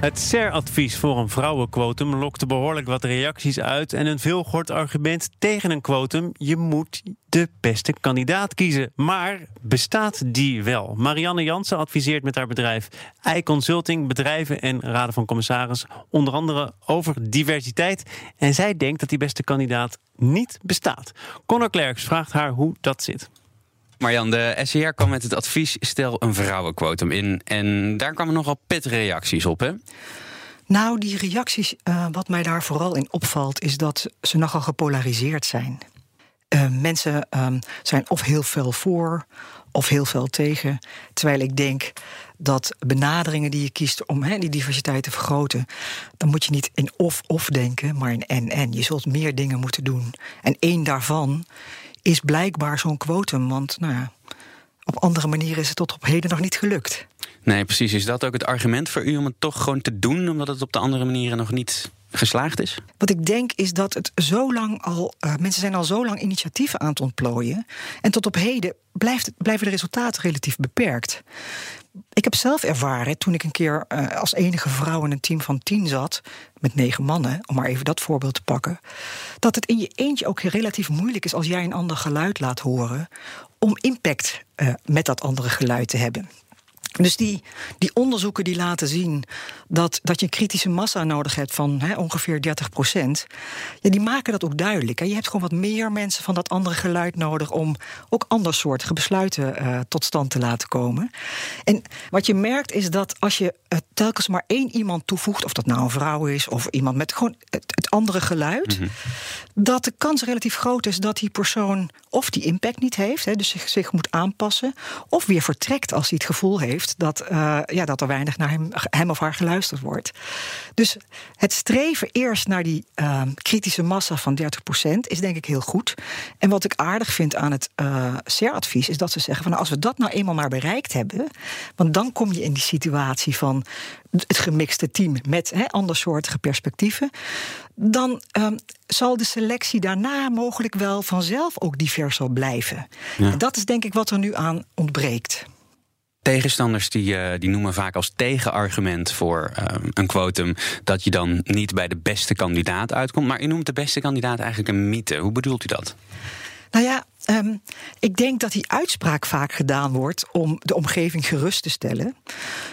Het SER-advies voor een vrouwenquotum lokte behoorlijk wat reacties uit. En een veelgehoord argument tegen een quotum: je moet de beste kandidaat kiezen. Maar bestaat die wel? Marianne Jansen adviseert met haar bedrijf iConsulting bedrijven en raden van commissaris onder andere over diversiteit. En zij denkt dat die beste kandidaat niet bestaat. Conor Klerks vraagt haar hoe dat zit. Marjan, de SCR kwam met het advies: stel een vrouwenquotum in. En daar kwamen nogal reacties op, hè? Nou, die reacties, uh, wat mij daar vooral in opvalt, is dat ze nogal gepolariseerd zijn. Uh, mensen um, zijn of heel veel voor of heel veel tegen. Terwijl ik denk dat benaderingen die je kiest om die diversiteit te vergroten, dan moet je niet in of-of denken, maar in en-en. Je zult meer dingen moeten doen. En één daarvan is blijkbaar zo'n quotum. Want nou ja, op andere manieren is het tot op heden nog niet gelukt. Nee, precies. Is dat ook het argument voor u om het toch gewoon te doen, omdat het op de andere manieren nog niet geslaagd is? Wat ik denk is dat het zo lang al. Uh, mensen zijn al zo lang initiatieven aan het ontplooien. En tot op heden blijft, blijven de resultaten relatief beperkt. Ik heb zelf ervaren toen ik een keer uh, als enige vrouw in een team van tien zat, met negen mannen, om maar even dat voorbeeld te pakken, dat het in je eentje ook relatief moeilijk is als jij een ander geluid laat horen, om impact uh, met dat andere geluid te hebben. Dus die, die onderzoeken die laten zien dat, dat je kritische massa nodig hebt van ongeveer 30 procent, ja, die maken dat ook duidelijk. En je hebt gewoon wat meer mensen van dat andere geluid nodig om ook andersoortige besluiten uh, tot stand te laten komen. En wat je merkt is dat als je telkens maar één iemand toevoegt, of dat nou een vrouw is of iemand met gewoon het, het andere geluid, mm -hmm. dat de kans relatief groot is dat die persoon of die impact niet heeft, hè, dus zich, zich moet aanpassen, of weer vertrekt als hij het gevoel heeft dat, uh, ja, dat er weinig naar hem, hem of haar geluisterd wordt. Dus het streven eerst naar die uh, kritische massa van 30% is denk ik heel goed. En wat ik aardig vind aan het uh, CER-advies is dat ze zeggen van nou, als we dat nou eenmaal maar bereikt hebben, want dan kom je in die situatie van het gemixte team met he, andersoortige perspectieven, dan um, zal de selectie daarna mogelijk wel vanzelf ook diverser blijven. Ja. En dat is denk ik wat er nu aan ontbreekt. Tegenstanders die, uh, die noemen vaak als tegenargument voor uh, een quotum dat je dan niet bij de beste kandidaat uitkomt. Maar u noemt de beste kandidaat eigenlijk een mythe. Hoe bedoelt u dat? Nou ja, um, ik denk dat die uitspraak vaak gedaan wordt om de omgeving gerust te stellen.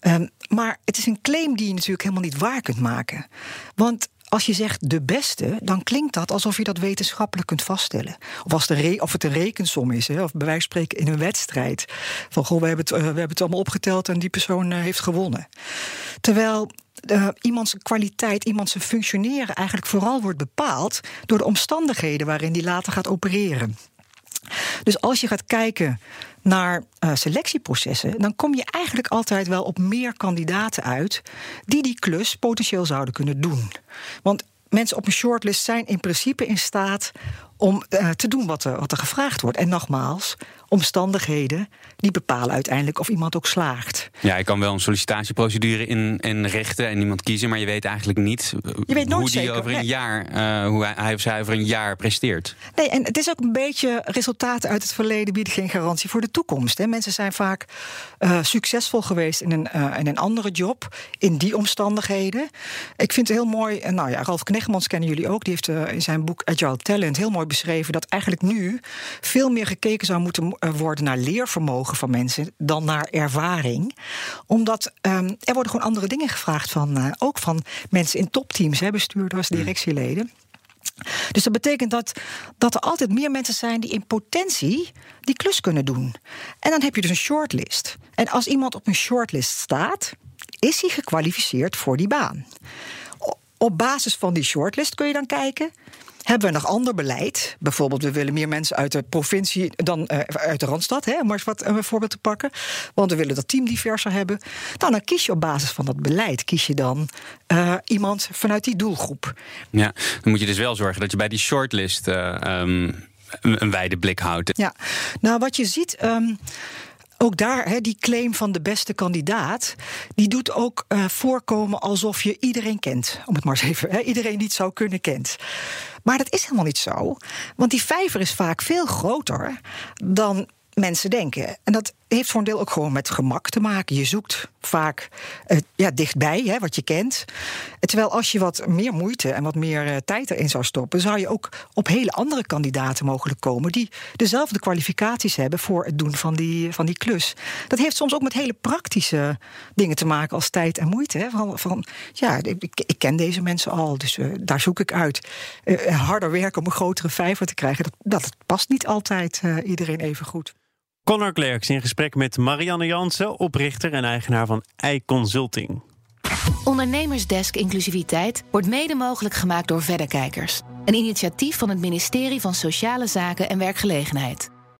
Um, maar het is een claim die je natuurlijk helemaal niet waar kunt maken. Want als je zegt de beste, dan klinkt dat alsof je dat wetenschappelijk kunt vaststellen. Of, als de of het een rekensom is, hè, of bij wijze van spreken in een wedstrijd. Van goh, we hebben het, uh, we hebben het allemaal opgeteld en die persoon uh, heeft gewonnen. Terwijl uh, iemands kwaliteit, iemands functioneren eigenlijk vooral wordt bepaald door de omstandigheden waarin die later gaat opereren. Dus als je gaat kijken naar uh, selectieprocessen, dan kom je eigenlijk altijd wel op meer kandidaten uit die die klus potentieel zouden kunnen doen. Want mensen op een shortlist zijn in principe in staat om uh, te doen wat er, wat er gevraagd wordt. En nogmaals, omstandigheden die bepalen uiteindelijk of iemand ook slaagt. Ja, je kan wel een sollicitatieprocedure in, in en iemand kiezen, maar je weet eigenlijk niet je weet hoe die zeker, over een nee. jaar, uh, hoe hij, hij of zij over een jaar presteert. Nee, en het is ook een beetje resultaten uit het verleden bieden geen garantie voor de toekomst. Hè. Mensen zijn vaak uh, succesvol geweest in een, uh, in een andere job, in die omstandigheden. Ik vind het heel mooi, nou ja, Ralf Knechtmans kennen jullie ook, die heeft in zijn boek Agile Talent heel mooi beschreven dat eigenlijk nu veel meer gekeken zou moeten worden naar leervermogen van mensen dan naar ervaring. Omdat um, er worden gewoon andere dingen gevraagd van, uh, ook van mensen in topteams, hè, bestuurders, directieleden. Dus dat betekent dat, dat er altijd meer mensen zijn die in potentie die klus kunnen doen. En dan heb je dus een shortlist. En als iemand op een shortlist staat, is hij gekwalificeerd voor die baan. Op basis van die shortlist kun je dan kijken. Hebben we nog ander beleid? Bijvoorbeeld, we willen meer mensen uit de provincie dan uh, uit de Randstad, hè, om maar eens wat een voorbeeld te pakken. Want we willen dat team diverser hebben. Nou, dan kies je op basis van dat beleid, kies je dan uh, iemand vanuit die doelgroep. Ja, dan moet je dus wel zorgen dat je bij die shortlist uh, um, een, een wijde blik houdt. Ja, nou wat je ziet. Um, ook daar, hè, die claim van de beste kandidaat, die doet ook uh, voorkomen alsof je iedereen kent. Om het maar eens even, hè, iedereen die het zou kunnen kent. Maar dat is helemaal niet zo. Want die vijver is vaak veel groter dan mensen denken. En dat heeft voor een deel ook gewoon met gemak te maken. Je zoekt vaak uh, ja, dichtbij hè, wat je kent. Terwijl als je wat meer moeite en wat meer uh, tijd erin zou stoppen, zou je ook op hele andere kandidaten mogelijk komen die dezelfde kwalificaties hebben voor het doen van die, van die klus. Dat heeft soms ook met hele praktische dingen te maken als tijd en moeite. Hè. Van, van ja, ik, ik, ken deze mensen al, dus uh, daar zoek ik uit. harder werken om een grotere vijver te krijgen, dat, dat past niet altijd iedereen even goed. Connor Klerks in gesprek met Marianne Jansen, oprichter en eigenaar van iConsulting. Ondernemersdesk Inclusiviteit wordt mede mogelijk gemaakt door Verderkijkers. Een initiatief van het ministerie van Sociale Zaken en Werkgelegenheid.